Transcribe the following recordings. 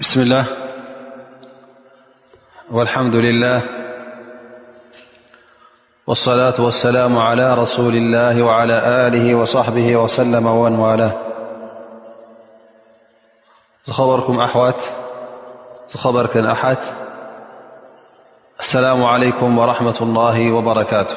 بسم الله والحمد لله والصلاة والسلام على رسول الله وعلى آله وصحبه وسلم ومنوالاه خبركم أحو خبرك أحت السلام عليكم ورحمة الله وبركاتهأة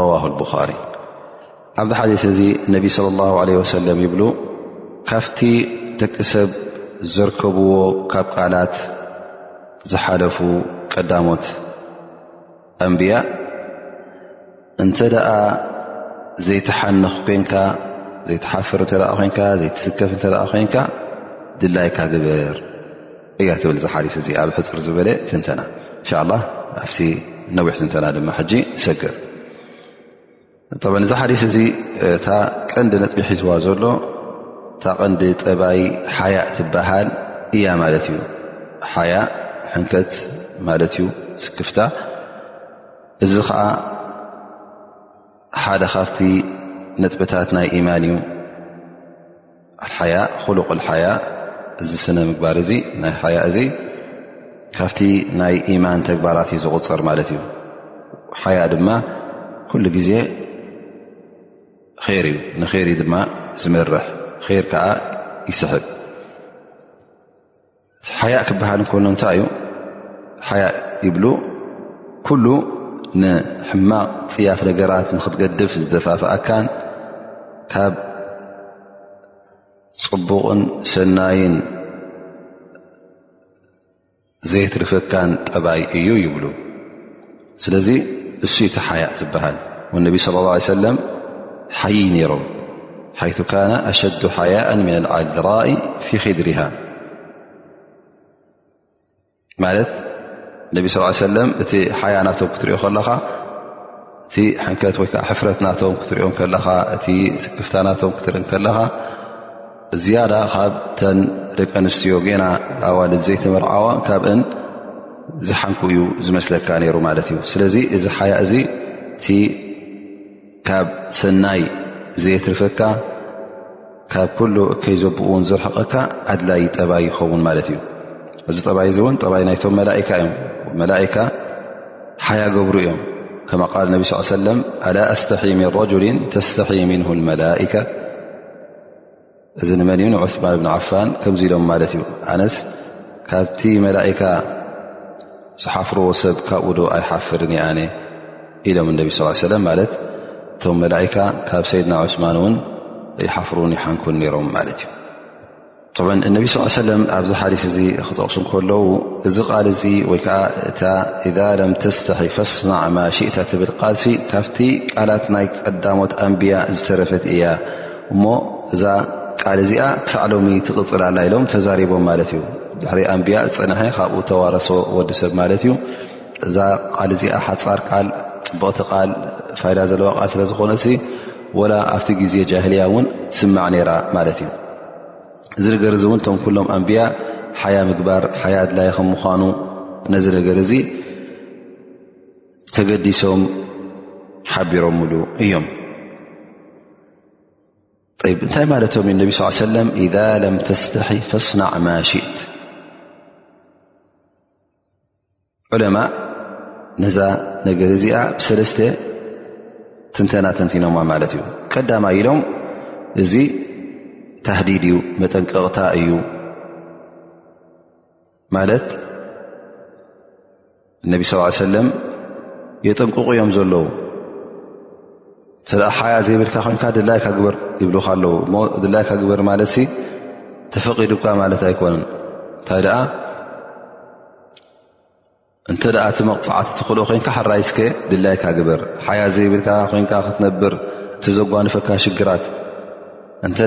ረዋሁ ኣልቡኻሪ ኣብዚ ሓዲስ እዚ ነቢ ስለ ላሁ ዓለ ወሰለም ይብሉ ካፍቲ ደቂ ሰብ ዘርከብዎ ካብ ቃላት ዝሓለፉ ቀዳሞት ኣንብያ እንተ ደኣ ዘይተሓንኽ ኮንካ ዘይተሓፍር እተ ኮንካ ዘይትስከፍ እተ ኮንካ ድላይካ ግበር እያ ትብል ዚ ሓዲስ እዚ ኣብ ሕፅር ዝበለ ትንተና እንሻ ላ ኣብሲ ነዊሕ ትንተና ድማ ሕጂ ሰግር ጠበ እዚ ሓዲስ እዚ እታ ቀንዲ ነጥቢ ሒዝዋ ዘሎ እታ ቀንዲ ጠባይ ሓያእ ትበሃል እያ ማለት እዩ ሓያእ ሕንከት ማለት እዩ ስክፍታ እዚ ከዓ ሓደ ካብቲ ነጥብታት ናይ ኢማን እዩ ሓያ ሉቅ ሓያ እዚ ስነ ምግባር እዚ ናይ ሓያ እዚ ካብቲ ናይ ኢማን ተግባራት እዩ ዝቁፅር ማለት እዩ ሓያ ድማ ኩሉ ግዜ ር እዩ ንር ድማ ዝመርሕ ር ከዓ ይስሕብ ሓያእ ክበሃል እንከሎ እንታይ እዩ ሓያእ ይብሉ ኩሉ ንሕማቕ ፅያፍ ነገራት ንክትገድፍ ዝደፋፍኣካን ካብ ፅቡቕን ሰናይን ዘይትርፈካን ጠባይ እዩ ይብሉ ስለዚ እሱ እቲ ሓያእ ዝበሃል ነቢ ስለ ላ ሰለም ሓይ ነይሮም ሓይቱ ካነ ኣሸዱ ሓያء ምን ዓድራኢ ፊ ክድሪሃ ማለት ነቢ ስ ሰለም እቲ ሓያ ናቶም ክትሪኦ ከለኻ እቲ ሕንከት ወይከዓ ሕፍረት ናቶም ክትሪኦ ከለኻ እቲ ስክፍታ ናቶም ክትርኢ ከለኻ ዝያዳ ካብ ተን ደቂ ኣንስትዮ ገና ኣዋልድ ዘይተመርዓዋ ካብእን ዝሓንኩ እዩ ዝመስለካ ነይሩ ማለት እዩ ስለዚ እዚ ሓያ እዚ እቲ ካብ ሰናይ ዘየትርፈካ ካብ ኩሉ እከይ ዘብኡ ውን ዝርሕቐካ ኣድላይ ጠባይ ይኸውን ማለት እዩ እዚ ጠባይ እዚ እውን ጠባይ ናይቶም መላእካ እዮም መላእካ ሓያ ገብሩ እዮም ከማ ቃል ነቢ ስ ሰለም ኣላ ኣስተሒ ምን ረጅሊን ተስተሒ ምንሁ መላእካ እዚ ንመን እዩ ንዑስማን ብን ዓፋን ከምዚ ኢሎም ማለት እዩ ኣነስ ካብቲ መላእካ ዝሓፍርዎ ሰብ ካብኡ ዶ ኣይሓፍርን ይኣነ ኢሎም እነቢ ስ ሰለም ማለት እቶም መላእካ ካብ ሰይድና ዑስማን እውን ይሓፍሩን ይሓንኩን ነይሮም ማለት እዩ ብ እነቢ ስ ሰለም ኣብዚ ሓዲስ እዚ ክጠቕሱ ከለዉ እዚ ቃል እዚ ወይ ከዓ እታ እዛ ለም ተስተሒ ፈስናዕ ማሽእታ ትብል ቃልሲ ካብቲ ቃላት ናይ ቀዳሞት ኣንብያ ዝተረፈት እያ እሞ እዛ ቃል እዚኣ ክሳዕ ሎሚ ትቕፅል ኣላ ኢሎም ተዛሪቦም ማለት እዩ ድሕሪ ኣንብያ ዝፀንሐ ካብኡ ተዋረሶ ወዲ ሰብ ማለት እዩ እዛ ቃል እዚኣ ሓፃር ቃል ፅቡቕቲ ቃል ፋይዳ ዘለዋ ቃል ስለ ዝኾነሲ ወላ ኣብቲ ግዜ ጃህልያ እውን ትስማዕ ነይራ ማለት እዩ እዚ ነገር እዚ እውን እቶም ኩሎም ኣንብያ ሓያ ምግባር ሓያ ኣድላይ ከም ምኳኑ ነዚ ነገር እዚ ተገዲሶም ሓቢሮምሉ እዮም እንታይ ማለቶም ነቢ ስ ሰለም ኢዛ ለም ተስተሒ ፈስናዕ ማሽእት ዑለማ ነዛ ነገር እዚኣ ብሰለስተ ትንተና ተንቲኖማ ማለት እዩ ቀዳማ ኢሎም እዚ ታህዲድ እዩ መጠንቀቕታ እዩ ማለት እነቢ ስ ሰለም የጠንቅቑ እዮም ዘለዉ ተ ሓያ ዘይብልካ ኮንካ ድላይካ ግበር ይብልካ ኣለዉ እሞ ድላይካ ግበር ማለት ተፈቒዱካ ማለት ኣይኮነን እንታይ ደኣ እንተ እቲ መቕፃዕቲ ትኽእሎ ኮንካ ሕራይ ስከ ድላይካ ግበር ሓያት ዘይብልካ ኮንካ ክትነብር እቲ ዘጓንፈካ ሽግራት እንተ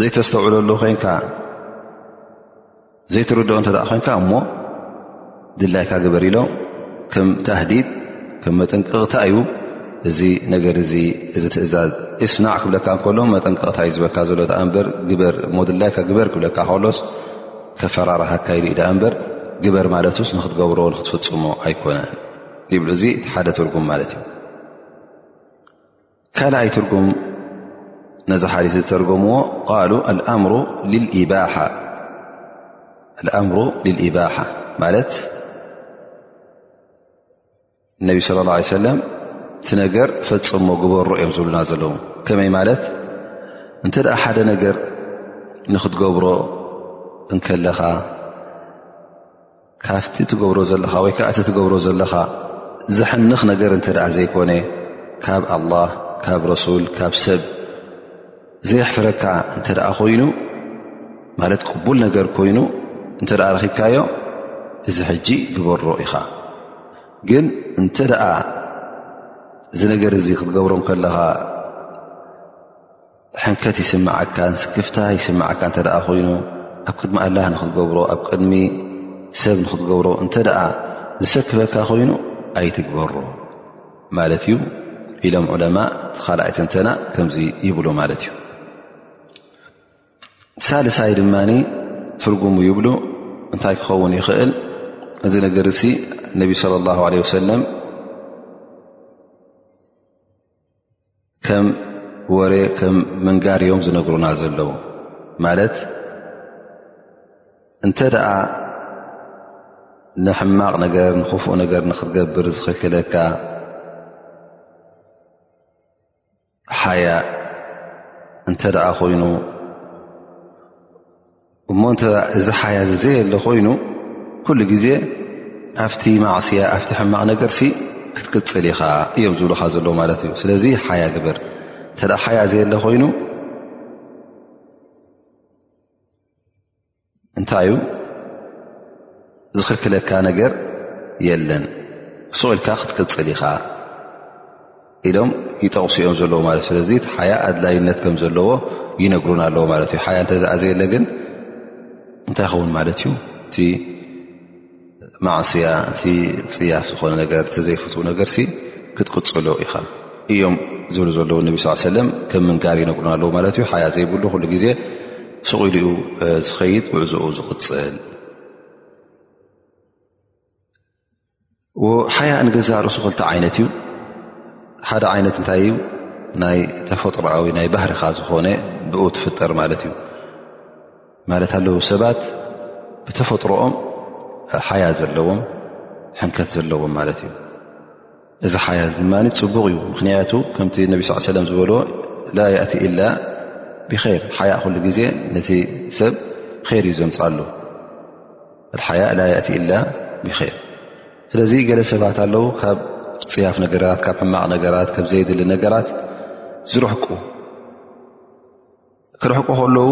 ዘይተስተውዕለሉ ኮንካ ዘይትርድኦ እተ ኮንካ እሞ ድላይካ ግበር ኢሎም ከም ታህዲድ ከም መጠንቀቕታ እዩ እዚ ነገር እዚ እዚ ትእዛዝ እስናዕ ክብለካ ከሎ መጠንቀቕታ እዩ ዝበካ ዘሎ በር ግበር እሞ ድላይካ ግበር ክብለካ ከሎስ ከፈራርሃካ ኢሉ ዳኣ እምበር ግበር ማለትስ ንክትገብሮ ንክትፍፅሞ ኣይኮነ ይብሉ እዚ እቲ ሓደ ትርጉም ማለት እዩ ካልኣይ ትርጉም ነዚ ሓዲስ ዝተርጎምዎ ቃሉ ኣኣምሩ ልኢባሓ ማለት እነቢ ስለ ላ ሰለም እቲ ነገር ፈፅሞ ግበሮ እዮም ዝብሉና ዘለዉ ከመይ ማለት እንተ ደኣ ሓደ ነገር ንክትገብሮ እንከለኻ ካብቲ ትገብሮ ዘለኻ ወይ ከዓ እቲ ትገብሮ ዘለኻ ዘሐንኽ ነገር እንተ ደኣ ዘይኮነ ካብ ኣላህ ካብ ረሱል ካብ ሰብ ዘየሕፍረካ እንተ ኮይኑ ማለት ቅቡል ነገር ኮይኑ እንተ ረኪብካዮ እዚ ሕጂ ግበሮ ኢኻ ግን እንተ ደኣ እዚ ነገር እዚ ክትገብሮም ከለኻ ሕንከት ይስምዓካ ስክፍታ ይስምዓካ እተ ኮይኑ ኣብ ቅድሚ ኣላህ ንክትገብሮ ኣብ ቅድሚ ሰብ ንክትገብሮ እንተ ደኣ ዝሰክፈካ ኮይኑ ኣይትግበሮ ማለት እዩ ኢሎም ዑለማእ ኻልኣይ ትንተና ከምዚ ይብሉ ማለት እዩ ሳልሳይ ድማ ትርጉሙ ይብሉ እንታይ ክኸውን ይኽእል እዚ ነገር ሲ ነቢ صለ ላه ለ ወሰለም ከም ወሬ ከም ምንጋር እዮም ዝነግሩና ዘለዉ ማለት እንተ ደኣ ንሕማቕ ነገር ንኽፉእ ነገር ንኽትገብር ዝኽልክለካ ሓያ እንተ ደኣ ኮይኑ እሞ እንተ እዚ ሓያዚ ዘየለ ኮይኑ ኩሉ ግዜ ኣብቲ ማዕስያ ኣብቲ ሕማቕ ነገርሲ ክትቅፅል ኢኻ እዮም ዝብልኻ ዘለ ማለት እዩ ስለዚ ሓያ ግበር እተ ሓያ ዘየለ ኮይኑ እንታይ እዩ ዝኽልክለካ ነገር የለን ስቑኢልካ ክትቅፅል ኢኻ ኢሎም ይጠቕሱ እዮም ዘለዎ ማለት እዩ ስለዚ እቲ ሓያ ኣድላይነት ከም ዘለዎ ይነግሩን ኣለዎ ማለት እዩ ሓያ እንተዝኣዘየለ ግን እንታይ ይኸውን ማለት እዩ እቲ ማዕስያ እቲ ፅያፍ ዝኾነ ነገር እተዘይፍትው ነገር ሲ ክትቅፅሎ ኢኻ እዮም ዝብሉ ዘለዉ ነቢ ስ ሰለም ከም ምንጋር ይነግሩን ኣለዎ ማለት እዩ ሓያ ዘይብሉ ኩሉ ግዜ ስቑኢሉኡ ዝኸይድ ጉዕዝኡ ዝቕፅል ሓያ ንገዛ ርእሱ ክልተ ዓይነት እዩ ሓደ ዓይነት እንታይ እዩ ናይ ተፈጥሮኣዊ ናይ ባህርኻ ዝኾነ ብኡ ትፍጠር ማለት እዩ ማለት ኣለዉ ሰባት ብተፈጥሮኦም ሓያ ዘለዎም ሕንከት ዘለዎም ማለት እዩ እዚ ሓያ ድማ ፅቡቕ እዩ ምኽንያቱ ከምቲ ነቢ ስ ሰለም ዝበልዎ ላ ያእቲ ኢላ ብከይር ሓያ ኩሉ ግዜ ነቲ ሰብ ር እዩ ዘምፃሉ ሓያእ ላ የእቲ እላ ብር ስለዚ ገለ ሰባት ኣለዉ ካብ ፅያፍ ነገራት ካብ ሕማቕ ነገራት ካብ ዘየድሊ ነገራት ዝርሕቁ ክርሕቁ ከለዉ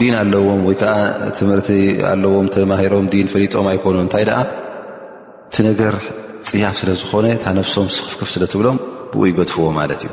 ዲን ኣለዎም ወይ ከዓ ትምህርቲ ኣለዎም ተማሂሮም ዲን ፈሊጦም ኣይኮኑ እንታይ ደኣ እቲ ነገር ፅያፍ ስለ ዝኾነ እታ ነፍሶም ስክፍክፍ ስለ ትብሎም ብኡ ይገድፍዎ ማለት እዩ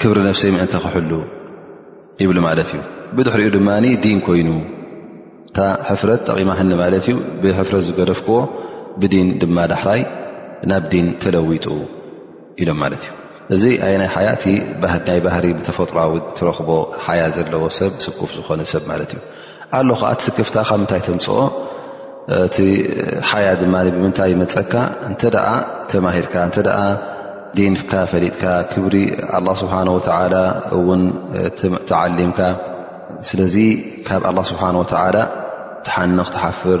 ክብሪ ነፍሰይ ምእንቲ ክሕሉ ይብል ማለት እዩ ብድሕሪኡ ድማ ዲን ኮይኑ እታ ሕፍረት ጠቒማኒ ማለት እዩ ብሕፍረት ዝገደፍክዎ ብዲን ድማ ዳሕራይ ናብ ዲን ተለዊጡ ኢሎም ማለት እዩ እዚ ኣይ ናይ ሓያእቲ ናይ ባህሪ ብተፈጥሮዊ ትረኽቦ ሓያ ዘለዎ ሰብ ስኩፍ ዝኾነ ሰብ ማለት እዩ ኣሎ ከዓ እቲ ስክፍታ ካብ ምንታይ ተምፅኦ እቲ ሓያ ድማ ብምንታይ ይመፀካ እንተ ተማሂርካ እተ ዲንካ ፈሊጥካ ክብሪ ኣላ ስብሓን ወተላ እውን ተዓሊምካ ስለዚ ካብ ኣላ ስብሓን ወተላ ትሓንኽ ትሓፍር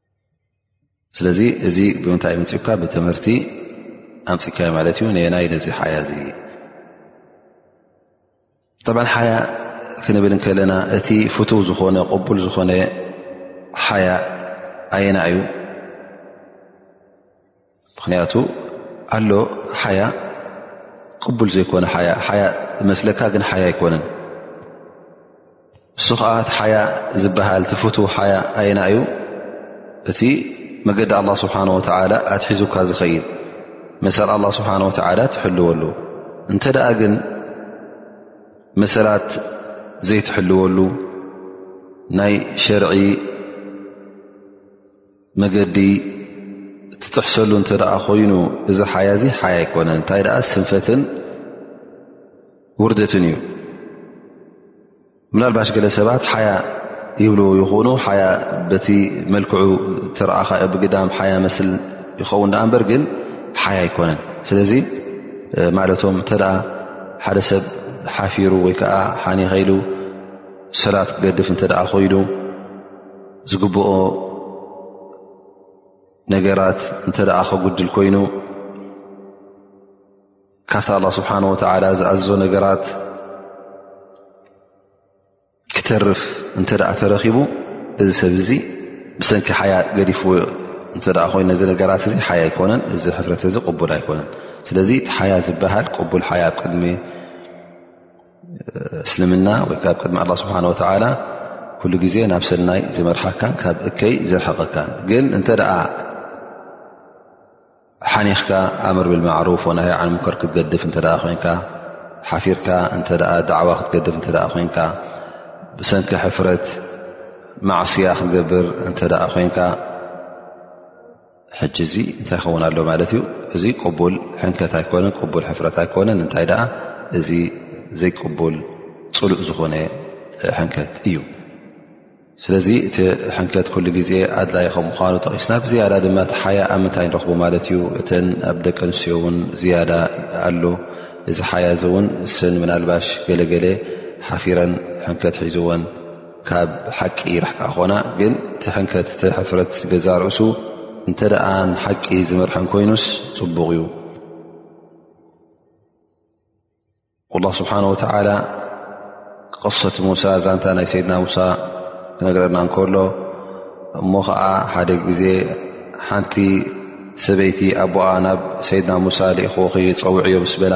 ስለዚ እዚ ብምንታይ መፅኡካ ብትምህርቲ ኣምፅካዮ ማለት እዩ ነየናይ ነዚ ሓያ እዚ ጠብ ሓያ ክንብል ከለና እቲ ፍቱው ዝኾነ ቅቡል ዝኾነ ሓያ ኣየና እዩ ምክንያቱ ኣሎ ሓያ ቅቡል ዘይኮነ ሓያ ሓያ መስለካ ግን ሓያ ኣይኮነን እሱ ከዓ እቲ ሓያ ዝበሃል ትፍት ሓያ ኣይና እዩ እቲ መገዲ ኣላ ስብሓን ወተላ ኣትሒዙካ ዝኸይድ መሰል ኣላ ስብሓን ወተላ ትሕልወሉ እንተ ደኣ ግን መሰላት ዘይትሕልወሉ ናይ ሸርዒ መገዲ ትጥሕሰሉ እንተ ደኣ ኮይኑ እዚ ሓያ እዚ ሓያ ኣይኮነን እንታይ ደኣ ስንፈትን ውርደትን እዩ ምናልባሽ ገለ ሰባት ሓያ ይብሉ ይኹኑ ሓያ በቲ መልክዑ ተረኣኻዮ ብግዳም ሓያ መስል ይኸውን ዳኣ እንበር ግን ሓያ ኣይኮነን ስለዚ ማለቶም እንተ ደኣ ሓደ ሰብ ሓፊሩ ወይ ከዓ ሓኒኸይሉ ሰላት ክገድፍ እንተ ደኣ ኮይኑ ዝግብኦ ነገራት እንተ ደኣ ከጉድል ኮይኑ ካብቲ ኣላ ስብሓን ወተዓላ ዝኣዘዞ ነገራት ክተርፍ እንተ ደኣ ተረኺቡ እዚ ሰብ እዚ ብሰንኪ ሓያ ገዲፍዎ እንተ ደኣ ኮይኑ ነዚ ነገራት እዚ ሓያ ኣይኮነን እዚ ሕፍረት እዚ ቅቡል ኣይኮነን ስለዚ እቲ ሓያ ዝበሃል ቅቡል ሓያ ኣብ ቅድሚ እስልምና ወይ ካብ ቅድሚ ኣላ ስብሓን ወተዓላ ኩሉ ግዜ ናብ ሰናይ ዝመርሓካን ካብ እከይ ዘርሓቐካን ግን እንተ ደኣ ሓኒኽካ ኣምር ብልማዕሩፍ ወናሃ ዓን ሙከር ክትገድፍ እንተ ኮንካ ሓፊርካ እንተ ዳዕዋ ክትገድፍ እንተ ኮንካ ብሰንኪ ሕፍረት ማዕስያ ክትገብር እንተ ኮንካ ሕጂ እዚ እንታይ ይኸውን ኣሎ ማለት እዩ እዚ ቅቡል ሕንከት ኣይኮነ ቅቡል ሕፍረት ኣይኮነ እንታይ ደኣ እዚ ዘይቅቡል ፅሉእ ዝኾነ ሕንከት እዩ ስለዚ እቲ ሕንከት ኩሉ ግዜ ኣድላይ ከም ምኳኑ ጠቂስና ብዝያዳ ድማ እቲ ሓያ ኣብ ምንታይ ንረኽቡ ማለት እዩ እተን ኣብ ደቂ ኣንስትዮ እውን ዝያዳ ኣሎ እዚ ሓያ እዚ እውን እሰን ምናልባሽ ገለገለ ሓፊረን ሕንከት ሒዝወን ካብ ሓቂ ይርሕቃ ኮና ግን ትሕንከት ትሕፍረት ገዛ ርእሱ እንተ ደኣ ሓቂ ዝመርሐን ኮይኑስ ፅቡቕ እዩ ላ ስብሓን ወተዓላ ቅሰት ሙሳ ዛንታ ናይ ሰይድና ሙሳ ክነገረና እንከሎ እሞ ከዓ ሓደ ግዜ ሓንቲ ሰበይቲ ኣቦኣ ናብ ሰይድና ሙሳ ልኢኹ ክፀውዕዮ ምስ በላ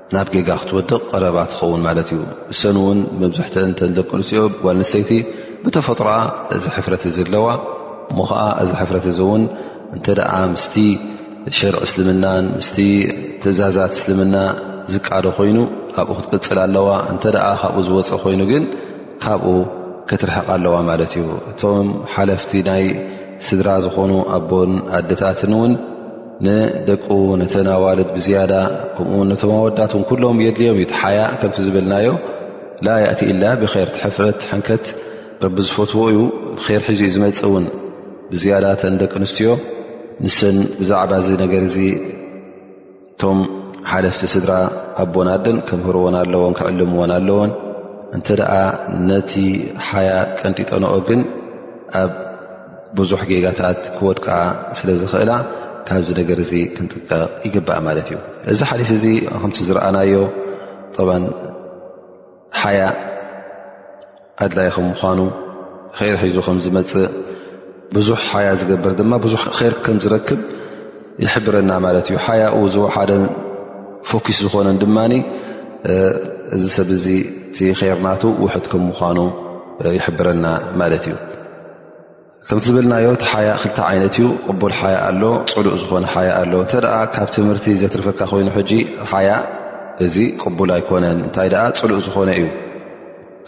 ናብ ጌጋ ክትወድቕ ቐረባ ትኸውን ማለት እዩ እሰን እውን መብዝሕተን ተንደቅንስዮ ጓል ንስተይቲ ብተፈጥሮኣ እዚ ሕፍረት እዚ ኣለዋ እሞ ኸዓ እዚ ሕፍረት እዚ እውን እንተ ደኣ ምስቲ ሸርዒ እስልምናን ምስቲ ትእዛዛት እስልምና ዝቃዶ ኮይኑ ካብኡ ክትቅፅል ኣለዋ እንተ ደኣ ካብኡ ዝወፀ ኮይኑ ግን ካብኡ ክትርሕቕ ኣለዋ ማለት እዩ እቶም ሓለፍቲ ናይ ስድራ ዝኾኑ ኣቦን ኣደታትን እውን ንደቁ ነተን ኣዋልድ ብዝያዳ ከምኡ ውን ነቶም ኣወዳት ን ኩሎም የድልዮም እዩ ሓያ ከምቲ ዝበልናዮ ላ ያእቲ ኢላ ብር ትሕፍረት ሕንከት ረቢ ዝፈትዎ እዩ ር ሒዙ ዩ ዝመፅእ እውን ብዝያዳ ተን ደቂ ኣንስትዮ ንሰን ብዛዕባ እዚ ነገር እዚ እቶም ሓለፍቲ ስድራ ኣቦን ኣደን ከምህርዎን ኣለዎም ክዕልምዎን ኣለዎን እንተ ደኣ ነቲ ሓያ ቀንጢጠንኦ ግን ኣብ ብዙሕ ጌጋታት ክወድቃ ስለ ዝኽእላ ካብዚ ነገር እዚ ክንጥቀቕ ይግባእ ማለት እዩ እዚ ሓዲስ እዚ ከምቲ ዝረኣናዮ ጠብ ሓያ ኣድላይ ከም ምኳኑ ኸይር ሒዙ ከም ዝመፅእ ብዙሕ ሓያ ዝገበር ድማ ብዙሕ ር ከም ዝረክብ ይሕብረና ማለት እዩ ሓያኡ ዝወሓደ ፎኪስ ዝኾነን ድማ እዚ ሰብ እዚ እቲ ርናቱ ውሕድ ከም ምኳኑ ይሕብረና ማለት እዩ ከምቲ ዝበልናዮ እቲ ሓያ ክልተ ዓይነት እዩ ቅቡል ሓያ ኣሎ ፅሉእ ዝኾነ ሓያ ኣሎ እንተ ካብ ትምህርቲ ዘትርፈካ ኮይኑ ሕጂ ሓያ እዚ ቅቡል ኣይኮነን እንታይ ደኣ ፅሉእ ዝኾነ እዩ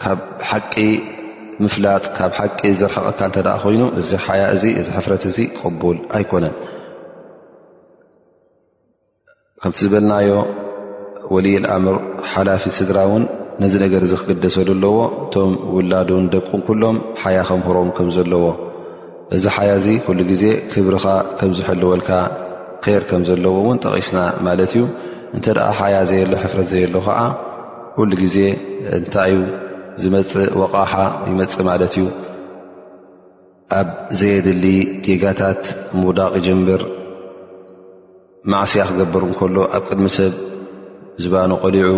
ካብ ሓቂ ምፍላጥ ካብ ሓቂ ዘርሕቐካ እተ ኮይኑ እዚ ሓያ እዚ እዚ ሕፍረት እዚ ቅቡል ኣይኮነን ከምቲ ዝበልናዮ ወልይ ኣምር ሓላፊ ስድራ ውን ነዚ ነገር እዚ ክግደሰሉ ኣለዎ እቶም ውላዱን ደቁን ኩሎም ሓያ ከምህሮም ከም ዘለዎ እዚ ሓያ እዚ ኩሉ ግዜ ክብርኻ ከም ዝሕልወልካ ር ከም ዘለዎ እውን ጠቒስና ማለት እዩ እንተ ሓያ ዘየሎ ሕፍረት ዘየሎ ከዓ ኩሉ ግዜ እንታይዩ ዝመፅእ ወቓሓ ይመፅእ ማለት እዩ ኣብ ዘየድሊ ጌጋታት ምውዳቕ ይጀምር፣ ማዕስያ ክገብር እንከሎ ኣብ ቅድሚ ሰብ ዝባኑ ቐሊዑ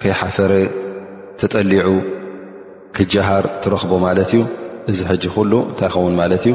ከይሓፈረ ተጠሊዑ ክጀሃር ትረኽቦ ማለት እዩ። እዚ ሕጂ ኩሉ እንታይ ይኸውን ማለት እዩ?